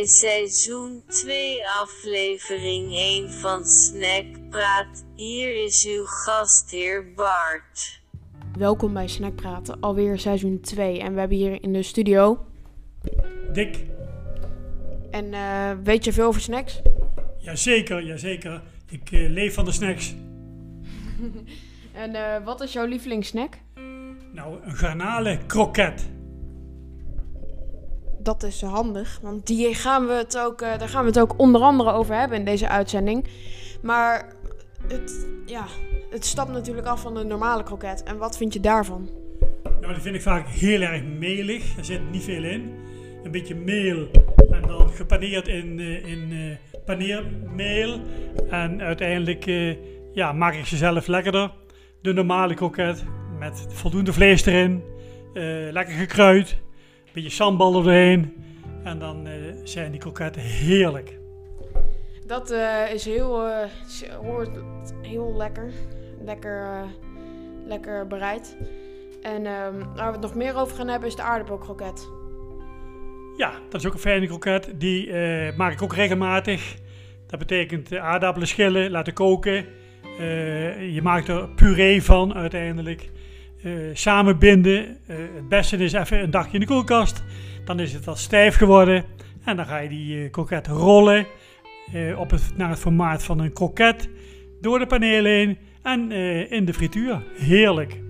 bij seizoen 2 aflevering 1 van Snack Praat. Hier is uw gastheer Bart. Welkom bij Snack Praten, alweer seizoen 2. En we hebben hier in de studio. Dick, En eh, weet je veel over snacks? jazeker, jazeker. Ik eh, leef van de snacks. En eh, wat is jouw lievelingssnack? Nou, een garnalen kroket. Dat is handig, want die gaan we het ook, eh, daar gaan we het ook onder andere over hebben in deze uitzending. Maar het, ja, het stapt natuurlijk af van de normale kroket. En wat vind je daarvan? Nou, die vind ik vaak heel erg melig. Er zit niet veel in. Een beetje meel en dan gepaneerd in, eh, in eh, paneermeel. En uiteindelijk ja, maak ik ze zelf lekkerder. De normale kroket met voldoende vlees erin. lekker gekruid. Een beetje sambal er doorheen. En dan eh, zijn die kroketten heerlijk. Dat eh, is heel, eh, hoort heel lekker. Lekker, lekker bereid. En ehm, waar we het nog meer over gaan hebben is de aardappelkroket. Ja, dat is ook een fijne kroket. Die maak ik ook regelmatig. Dat betekent aardappelen schillen, laten koken. Je maakt er puree van uiteindelijk. Eh samenbinden. Eh, het beste is even een dagje in de koelkast. Dan is het wat stijf geworden. En dan ga je die eh, kroket rollen. op het, naar het formaat van een kroket. Door de panelen heen. En in de frituur. Heerlijk.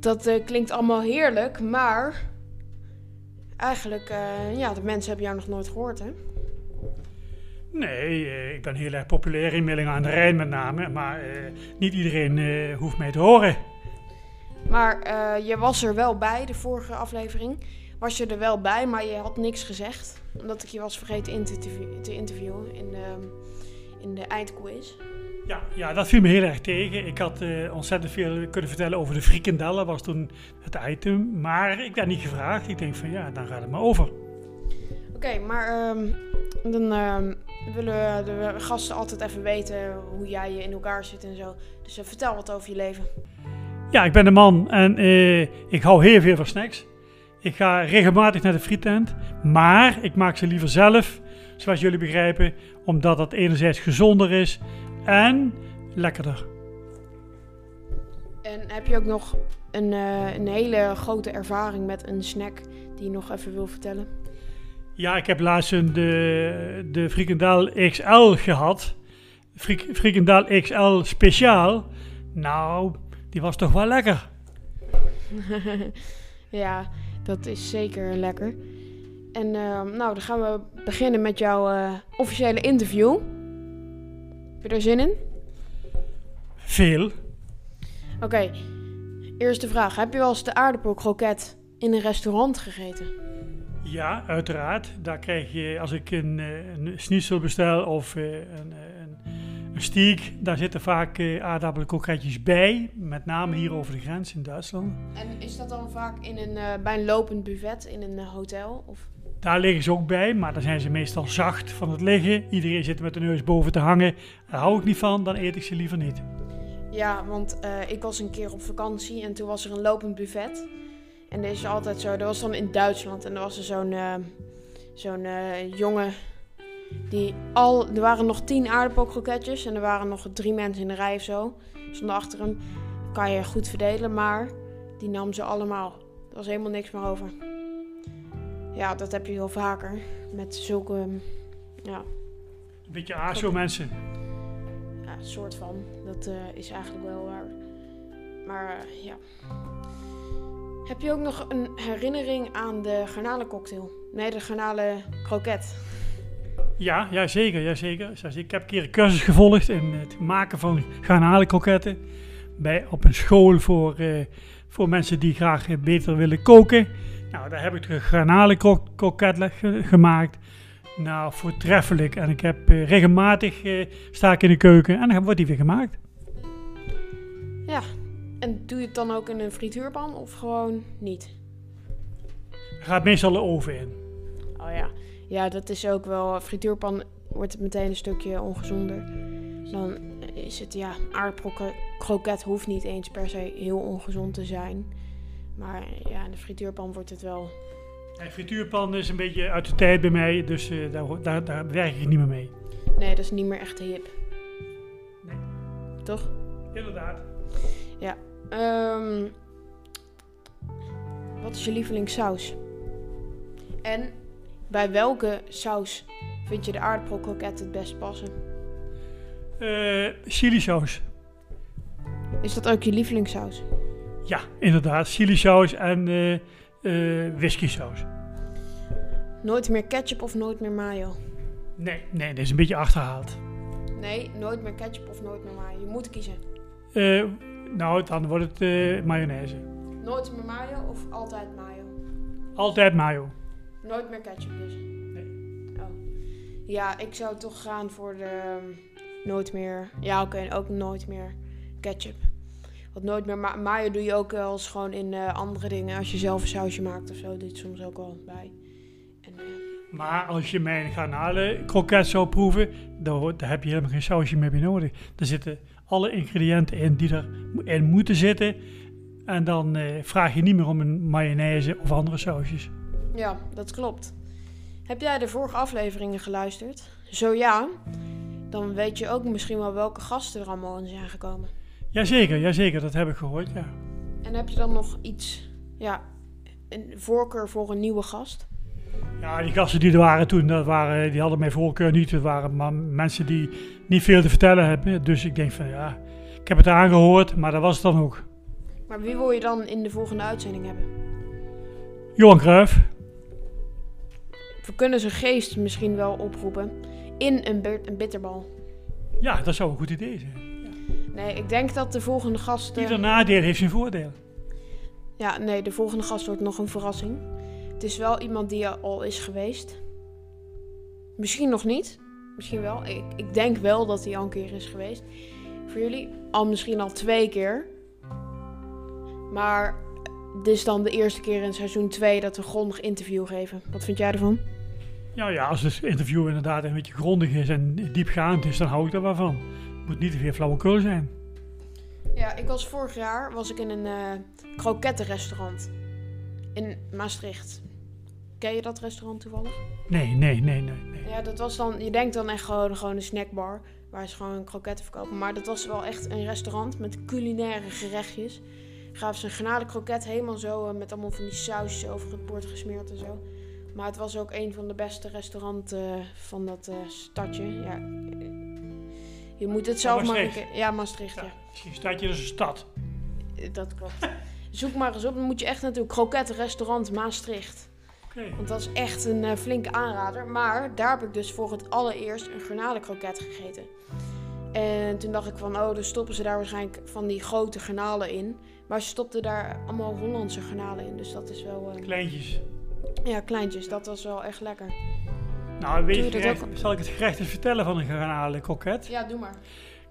Dat klinkt allemaal heerlijk, maar eigenlijk, ja, de mensen hebben jou nog nooit gehoord, hè? Nee, ik ben heel erg populair in Millingen aan de Rijn met name. Maar niet iedereen hoeft mij te horen. Maar eh, je was er wel bij, de vorige aflevering. Was je er wel bij, maar je had niks gezegd. Omdat ik je was vergeten in te, te interviewen in de, in de eindquiz. Ja, ja, dat viel me heel erg tegen. Ik had eh, ontzettend veel kunnen vertellen over de frikandellen, was toen het item. Maar ik werd niet gevraagd. Ik denk van ja, dan gaat het maar over. Oké, maar ehm, dan ehm, willen de gasten altijd even weten hoe jij in elkaar zit en zo. Dus eh, vertel wat over je leven. Ja, ik ben een man en eh, ik hou heel veel van snacks. Ik ga regelmatig naar de frietent, maar ik maak ze liever zelf, zoals jullie begrijpen, omdat het enerzijds gezonder is en lekkerder. En heb je ook nog een, eh, een hele grote ervaring met een snack die je nog even wil vertellen? Ja, ik heb laatst een de, de frikandel XL gehad. Frik, frikandel XL speciaal. Nou, die was toch wel lekker. ja, dat is zeker lekker. En ehm, nou, dan gaan we beginnen met jouw eh, officiële interview. Heb je er zin in? Veel. Oké, eerste vraag. Heb je wel eens de aardappelkroket in een restaurant gegeten? Ja, uiteraard. Daar krijg je, als ik een, eh, een schnitzel bestel of eh, een, een, steak, daar zitten vaak eh, aardappelkroketjes bij. Met name hier over de grens in Duitsland. En is dat dan vaak in een, eh, bij een lopend buffet in een eh, hotel? Of? Daar liggen ze ook bij, maar dan zijn ze meestal zacht van het liggen. Iedereen zit met de neus boven te hangen. Daar hou ik niet van, dan eet ik ze liever niet. Ja, want ik was een keer op vakantie en toen was er een lopend buffet. En dat is altijd zo, dat was dan in Duitsland. En er was er zo'n zo'n jongen die al... Er waren nog tien aardappelkroketjes en er waren nog drie mensen in de rij of zo. Stonden achter hem. Kan je goed verdelen, maar die nam ze allemaal. Er was helemaal niks meer over. Ja, dat heb je heel vaker. Met zulke, ja, Een beetje ASO mensen. ja, soort van. Dat eh, is eigenlijk wel waar. Maar eh, ja. Heb je ook nog een herinnering aan de garnalencocktail? Nee, de garnalen kroket. Ja, ja zeker, ja, zeker. Ik heb een keer een cursus gevolgd in het maken van garnalenkroketten. Bij, op een school voor, eh, voor mensen die graag eh, beter willen koken. Nou, daar heb ik de garnalenkroket ge- gemaakt. Nou, voortreffelijk. En ik heb eh, regelmatig eh, sta ik in de keuken en dan wordt die weer gemaakt. Ja. En doe je het dan ook in een frituurpan of gewoon niet? Er gaat meestal de oven in. Oh ja. Ja, dat is ook wel. Frituurpan wordt het meteen een stukje ongezonder. Dan is het, ja, aardappelkroket hoeft niet eens per se heel ongezond te zijn. Maar ja, in de frituurpan wordt het wel frituurpan is een beetje uit de tijd bij mij, dus eh, daar, daar, daar werk ik niet meer mee. Nee, dat is niet meer echt hip. Nee. Toch? Inderdaad. Ehm, wat is je lievelingssaus? En bij welke saus vind je de aardappelkroket het best passen? Eh chilisaus. Is dat ook je lievelingssaus? Ja, inderdaad. Chilisaus en eh eh whiskysaus. Nooit meer ketchup of nooit meer mayo? Nee, nee, dat is een beetje achterhaald. Nee, nooit meer ketchup of nooit meer mayo. Je moet kiezen. Eh, nou, dan wordt het mayonaise. Nooit meer mayo of altijd mayo? Altijd mayo. Nooit meer ketchup dus? Nee. Oh. Ja, ik zou toch gaan voor de ehm, nooit meer... Ja, oké, ook nooit meer ketchup. Want nooit meer ma- mayo doe je ook wel eens gewoon in eh, andere dingen. Als je zelf een sausje maakt of zo, doe je het soms ook wel bij. En, eh, Maar als je mijn garnalen kroket zou proeven, dan, daar heb je helemaal geen sausje meer bij nodig. Er zitten alle ingrediënten in die erin moeten zitten. En dan eh, vraag je niet meer om een mayonaise of andere sausjes. Ja, dat klopt. Heb jij de vorige afleveringen geluisterd? Zo ja, dan weet je ook misschien wel welke gasten er allemaal in zijn gekomen. Jazeker, jazeker, dat heb ik gehoord, ja. En heb je dan nog iets, ja, een voorkeur voor een nieuwe gast? Ja, die gasten die er waren toen, dat waren, die hadden mijn voorkeur niet. Het waren maar mensen die niet veel te vertellen hebben. Dus ik denk van ja, ik heb het aangehoord, maar dat was het dan ook. Maar wie wil je dan in de volgende uitzending hebben? Johan Cruijff. We kunnen zijn geest misschien wel oproepen in een, een bitterbal. Ja, dat zou een goed idee zijn. Nee, ik denk dat de volgende gast... eh, Ieder nadeel heeft zijn voordeel. Ja, nee, de volgende gast wordt nog een verrassing. Het is wel iemand die er al is geweest. Misschien nog niet. Misschien wel. Ik, ik denk wel dat hij al een keer is geweest. Voor jullie al misschien al twee keer. Maar dit is dan de eerste keer in seizoen 2 dat we grondig interview geven. Wat vind jij ervan? Ja, ja, als het interview inderdaad een beetje grondig is en diepgaand is, dan hou ik er wel van. Het moet niet te veel flauwekul zijn. Ja, ik was vorig jaar was ik in een eh krokettenrestaurant in Maastricht. Ken je dat restaurant toevallig? Nee, nee, nee, nee. nee. Ja, dat was dan, je denkt dan echt gewoon, gewoon een snackbar waar ze gewoon kroketten verkopen. Maar dat was wel echt een restaurant met culinaire gerechtjes. Gaven ze een genade kroket helemaal zo eh, met allemaal van die sausjes over het bord gesmeerd en zo. Maar het was ook een van de beste restaurants van dat eh, stadje. Ja, je moet het zelf maar keer... Ja, Maastricht, ja. Ja, misschien staat je dus een stad. Eh, Dat klopt. Zoek maar eens op, dan moet je echt naartoe. Krokettenrestaurant Maastricht. Oké. Want dat is echt een eh, flinke aanrader. Maar daar heb ik dus voor het allereerst een garnalenkroket gegeten. En toen dacht ik van, oh, dan stoppen ze daar waarschijnlijk van die grote garnalen in. Maar ze stopten daar allemaal Hollandse garnalen in. Dus dat is wel, eh, Kleintjes. Ja, kleintjes. Dat was wel echt lekker. Nou, weet je, gerecht- ook? zal ik het gerecht eens vertellen van een garnalenkroket? Ja, doe maar.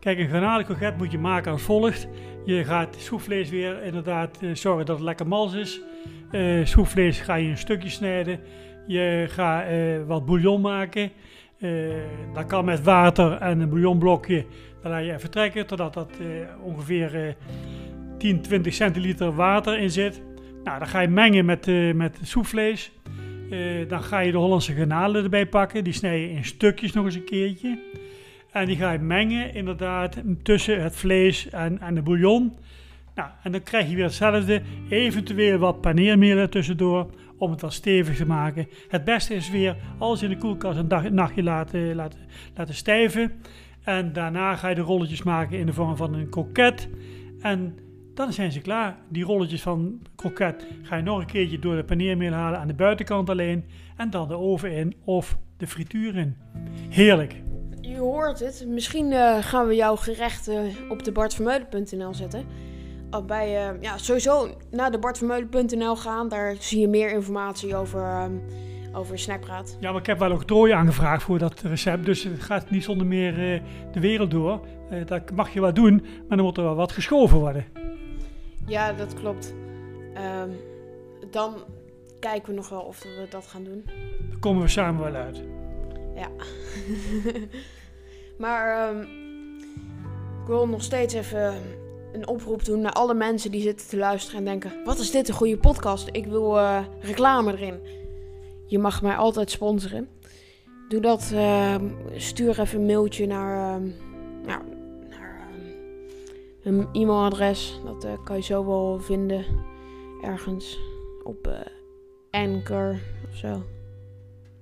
Kijk, een garnalenkroket moet je maken als volgt. Je gaat soepvlees weer inderdaad eh, zorgen dat het lekker mals is. Eh soepvlees ga je in stukjes snijden. Je gaat eh, wat bouillon maken. Eh, dat kan met water en een bouillonblokje. Dan laat je even trekken totdat dat eh, ongeveer eh 10, 20 centiliter water in zit. Nou, dan ga je mengen met, eh met soepvlees. Eh, dan ga je de Hollandse garnalen erbij pakken. Die snij je in stukjes nog eens een keertje. En die ga je mengen inderdaad tussen het vlees en, en de bouillon. Nou, en dan krijg je weer hetzelfde. Eventueel wat paneermeel er tussendoor om het wat stevig te maken. Het beste is weer alles in de koelkast een, dag, een nachtje laten, laten, laten stijven. En daarna ga je de rolletjes maken in de vorm van een kroket. En dan zijn ze klaar. Die rolletjes van kroket ga je nog een keertje door de paneermeel halen aan de buitenkant alleen. En dan de oven in of de frituur in. Heerlijk. Je hoort het. Misschien eh, gaan we jouw gerechten op de bartvermeulen.nl zetten. Bij, eh, ja, sowieso naar de bartvermeulen.nl gaan. Daar zie je meer informatie over, ehm, over Snackpraat. Ja, maar ik heb wel octrooi aangevraagd voor dat recept. Dus het gaat niet zonder meer eh, de wereld door. Eh, dat mag je wel doen, maar dan moet er wel wat geschoven worden. Ja, dat klopt. Ehm, dan kijken we nog wel of we dat gaan doen. Daar komen we samen wel uit. Ja. maar ehm, ik wil nog steeds even een oproep doen naar alle mensen die zitten te luisteren en denken: wat is dit een goede podcast? Ik wil eh, reclame erin. je mag mij altijd sponsoren. Doe dat. ehm, stuur even een mailtje naar een e-mailadres. Dat eh, kan je zo wel vinden. Ergens op eh, Anchor of zo.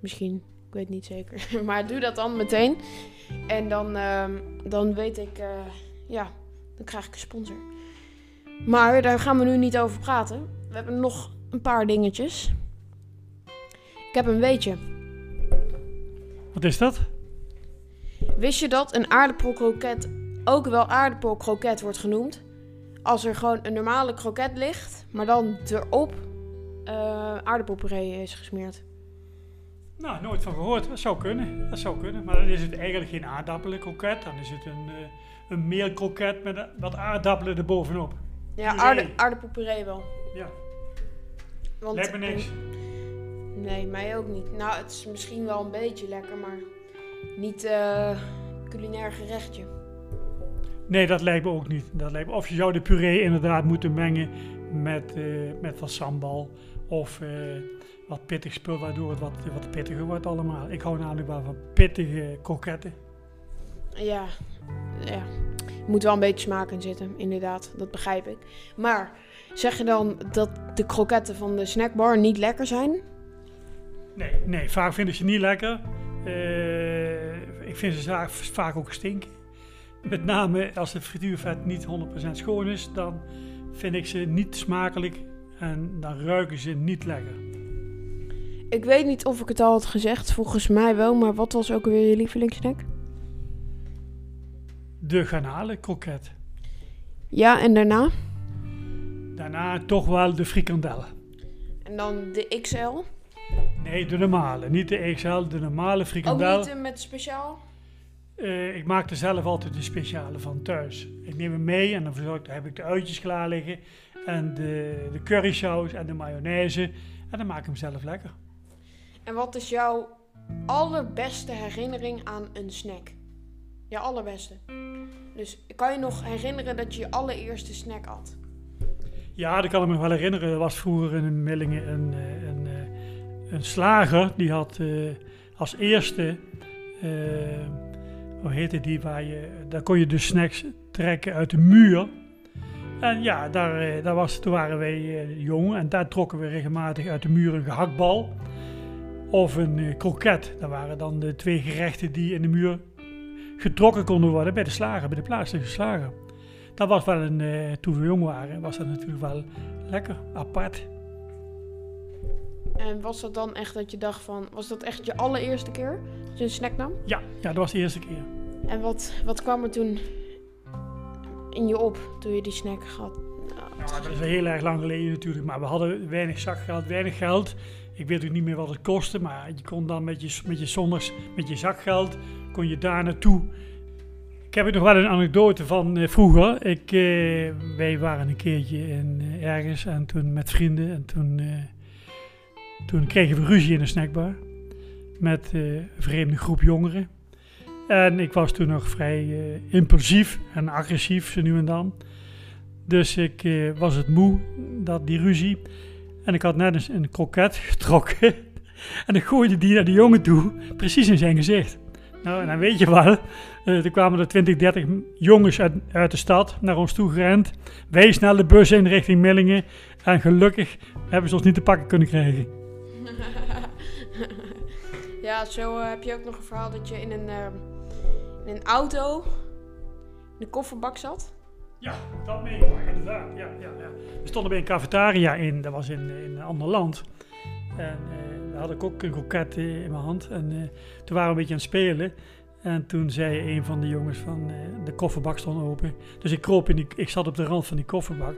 Misschien. Ik weet niet zeker. maar doe dat dan meteen. En dan, ehm, dan weet ik. eh, ja, dan krijg ik een sponsor. Maar daar gaan we nu niet over praten. We hebben nog een paar dingetjes. Ik heb een weetje. Wat is dat? Wist je dat een aardappelkroket ook wel aardappelkroket wordt genoemd? Als er gewoon een normale kroket ligt, maar dan erop eh aardappelpuree is gesmeerd. Nou, nooit van gehoord. Dat zou kunnen. Dat zou kunnen. Maar dan is het eigenlijk geen aardappenkroket. Dan is het een, eh een meelkroket met wat aardappelen erbovenop. Ja, aarde, aardappelpuree wel. Ja, Want, lijkt me niks. Nee, mij ook niet. Nou, het is misschien wel een beetje lekker, maar niet eh culinair gerechtje. Nee, dat lijkt me ook niet. Dat lijkt me, of je zou de puree inderdaad moeten mengen met, eh, met wat sambal. Of eh, wat pittig spul, waardoor het wat, wat pittiger wordt allemaal. Ik hou namelijk wel van pittige kroketten. Ja, ja. Er moet wel een beetje smaak in zitten, inderdaad. Dat begrijp ik. Maar zeg je dan dat de kroketten van de snackbar niet lekker zijn? Nee, nee, vaak vind ik ze niet lekker. Eh, ik vind ze vaak ook stinken. Met name als het frituurvet niet 100% schoon is, dan vind ik ze niet smakelijk en dan ruiken ze niet lekker. Ik weet niet of ik het al had gezegd, volgens mij wel. Maar wat was ook weer je lievelingssnack? De garnalen kroket. Ja, en daarna? Daarna toch wel de frikandellen. En dan de XL. Nee, de normale. Niet de XL, de normale Ook frikandel. niet eh, met speciaal? Eh, ik maak er zelf altijd de speciale van thuis. Ik neem hem mee en dan verzorg, heb ik de uitjes klaar liggen. En de, de currysaus en de mayonaise. En dan maak ik hem zelf lekker. En wat is jouw allerbeste herinnering aan een snack? Je allerbeste. Dus kan je nog herinneren dat je je allereerste snack had? Ja, dat kan ik me wel herinneren. Er was vroeger in Millingen een, eh, een, eh, een slager. Die had als eerste, hoe heette die, waar je, daar kon je de snacks trekken uit de muur. En ja, daar, eh, daar was, toen waren wij eh, jong en daar trokken we regelmatig uit de muur een gehaktbal of een eh, kroket. Dat waren dan de twee gerechten die in de muur getrokken konden worden bij de slager, bij de plaatselijke slager. Dat was wel een, toen we jong waren, was dat natuurlijk wel lekker, apart. En was dat dan echt dat je dacht van... Was dat echt je allereerste keer dat je een snack nam? Ja, ja, dat was de eerste keer. En wat, wat kwam er toen in je op toen je die snack had? Ja, dat is heel erg lang geleden natuurlijk, maar we hadden weinig zakgeld, weinig geld. Ik weet ook niet meer wat het kostte, maar je kon dan met je, met je zondags, met je zakgeld, kon je daar naartoe. Ik heb nog wel een anekdote van eh, vroeger. Ik, eh, wij waren een keertje in, eh, ergens en toen met vrienden en toen, eh, toen kregen we ruzie in een snackbar met eh, een vreemde groep jongeren. En ik was toen nog vrij eh, impulsief en agressief, zo nu en dan. Dus ik eh, was het moe, dat, die ruzie. En ik had net eens een kroket getrokken. en ik gooide die naar de jongen toe, precies in zijn gezicht. Nou, en dan weet je wel, eh er kwamen er 20, 30 jongens uit, uit de stad naar ons toe gerend. Wij snel de bus in richting Millingen. En gelukkig hebben ze ons niet te pakken kunnen krijgen. ja, zo eh, heb je ook nog een verhaal dat je in een, ehm, in een auto in de kofferbak zat. Ja, dat meegemaakt, inderdaad. Ja, ja, ja. We stonden bij een cafetaria in, dat was in, in een ander land. En eh, daar had ik ook een kroket in mijn hand. En eh, toen waren we een beetje aan het spelen. En toen zei een van de jongens van de kofferbak stond open. Dus ik kroop in die, ik zat op de rand van die kofferbak.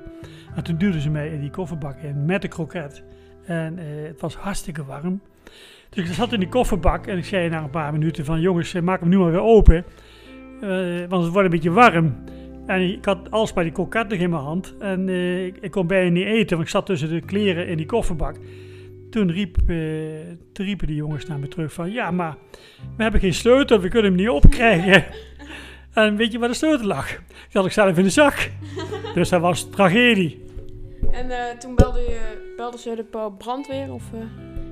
En toen duwden ze mij in die kofferbak in met de kroket. En eh, het was hartstikke warm. Dus ik zat in die kofferbak en ik zei na een paar minuten van jongens, eh, maak hem nu maar weer open. Eh, want het wordt een beetje warm. En ik had alles bij die kroket nog in mijn hand. En ik, ik kon bijna niet eten, want ik zat tussen de kleren in die kofferbak. Toen, riep, toen riepen die jongens naar me terug van... Ja, maar we hebben geen sleutel, we kunnen hem niet opkrijgen. en weet je waar de sleutel lag? Die had ik zelf in de zak. dus dat was tragedie. En toen belde, je, belde ze de brandweer of... eh,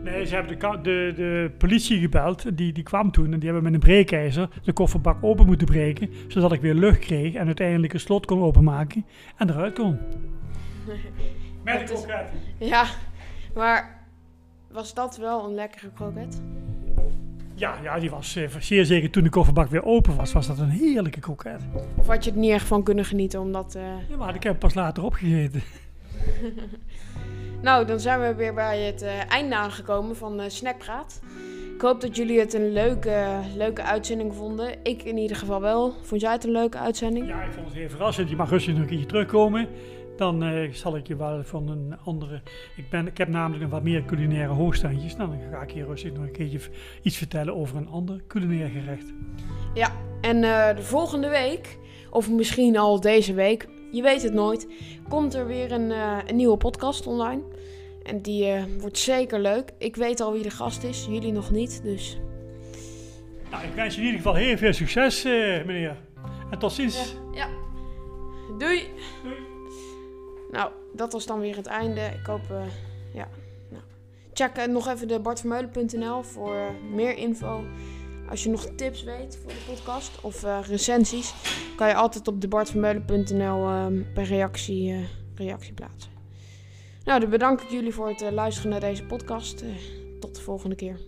Nee, ze hebben de, de, de politie gebeld. Die, die kwam toen en die hebben met een breekijzer de kofferbak open moeten breken. Zodat ik weer lucht kreeg en uiteindelijk een slot kon openmaken en eruit kon. Met een kroket. Ja, maar was dat wel een lekkere kroket? Ja, ja, die was eh, zeer zeker toen de kofferbak weer open was, was dat een heerlijke kroket. Of had je het niet echt van kunnen genieten omdat... eh, Ja, maar ik heb pas later opgegeten. Nou, dan zijn we weer bij het eh, einde aangekomen van eh Snackpraat. Ik hoop dat jullie het een leuke, leuke uitzending vonden. Ik in ieder geval wel. Vond jij het een leuke uitzending? Ja, ik vond het heel verrassend. Je mag rustig nog een keertje terugkomen. Dan eh, zal ik je wel van een andere... Ik, ben, ik heb namelijk nog wat meer culinaire hoogstandjes. Nou, dan ga ik hier rustig nog een keertje iets vertellen over een ander culinair gerecht. Ja, en de volgende week, of misschien al deze week, je weet het nooit, komt er weer een, eh, een nieuwe podcast online. En die eh, wordt zeker leuk. Ik weet al wie de gast is, jullie nog niet, dus... Nou, ik wens je in ieder geval heel veel succes, eh, meneer. En tot ziens. Ja. Doei! Doei. Nou, dat was dan weer het einde. Ik hoop, ja. Nou. Check nog even de bartvermeulen.nl voor meer info. Als je nog tips weet voor de podcast of eh, recensies, kan je altijd op de bartvermeulen.nl ehm, per reactie, eh, reactie plaatsen. Nou, dan bedank ik jullie voor het eh, luisteren naar deze podcast. Tot de volgende keer.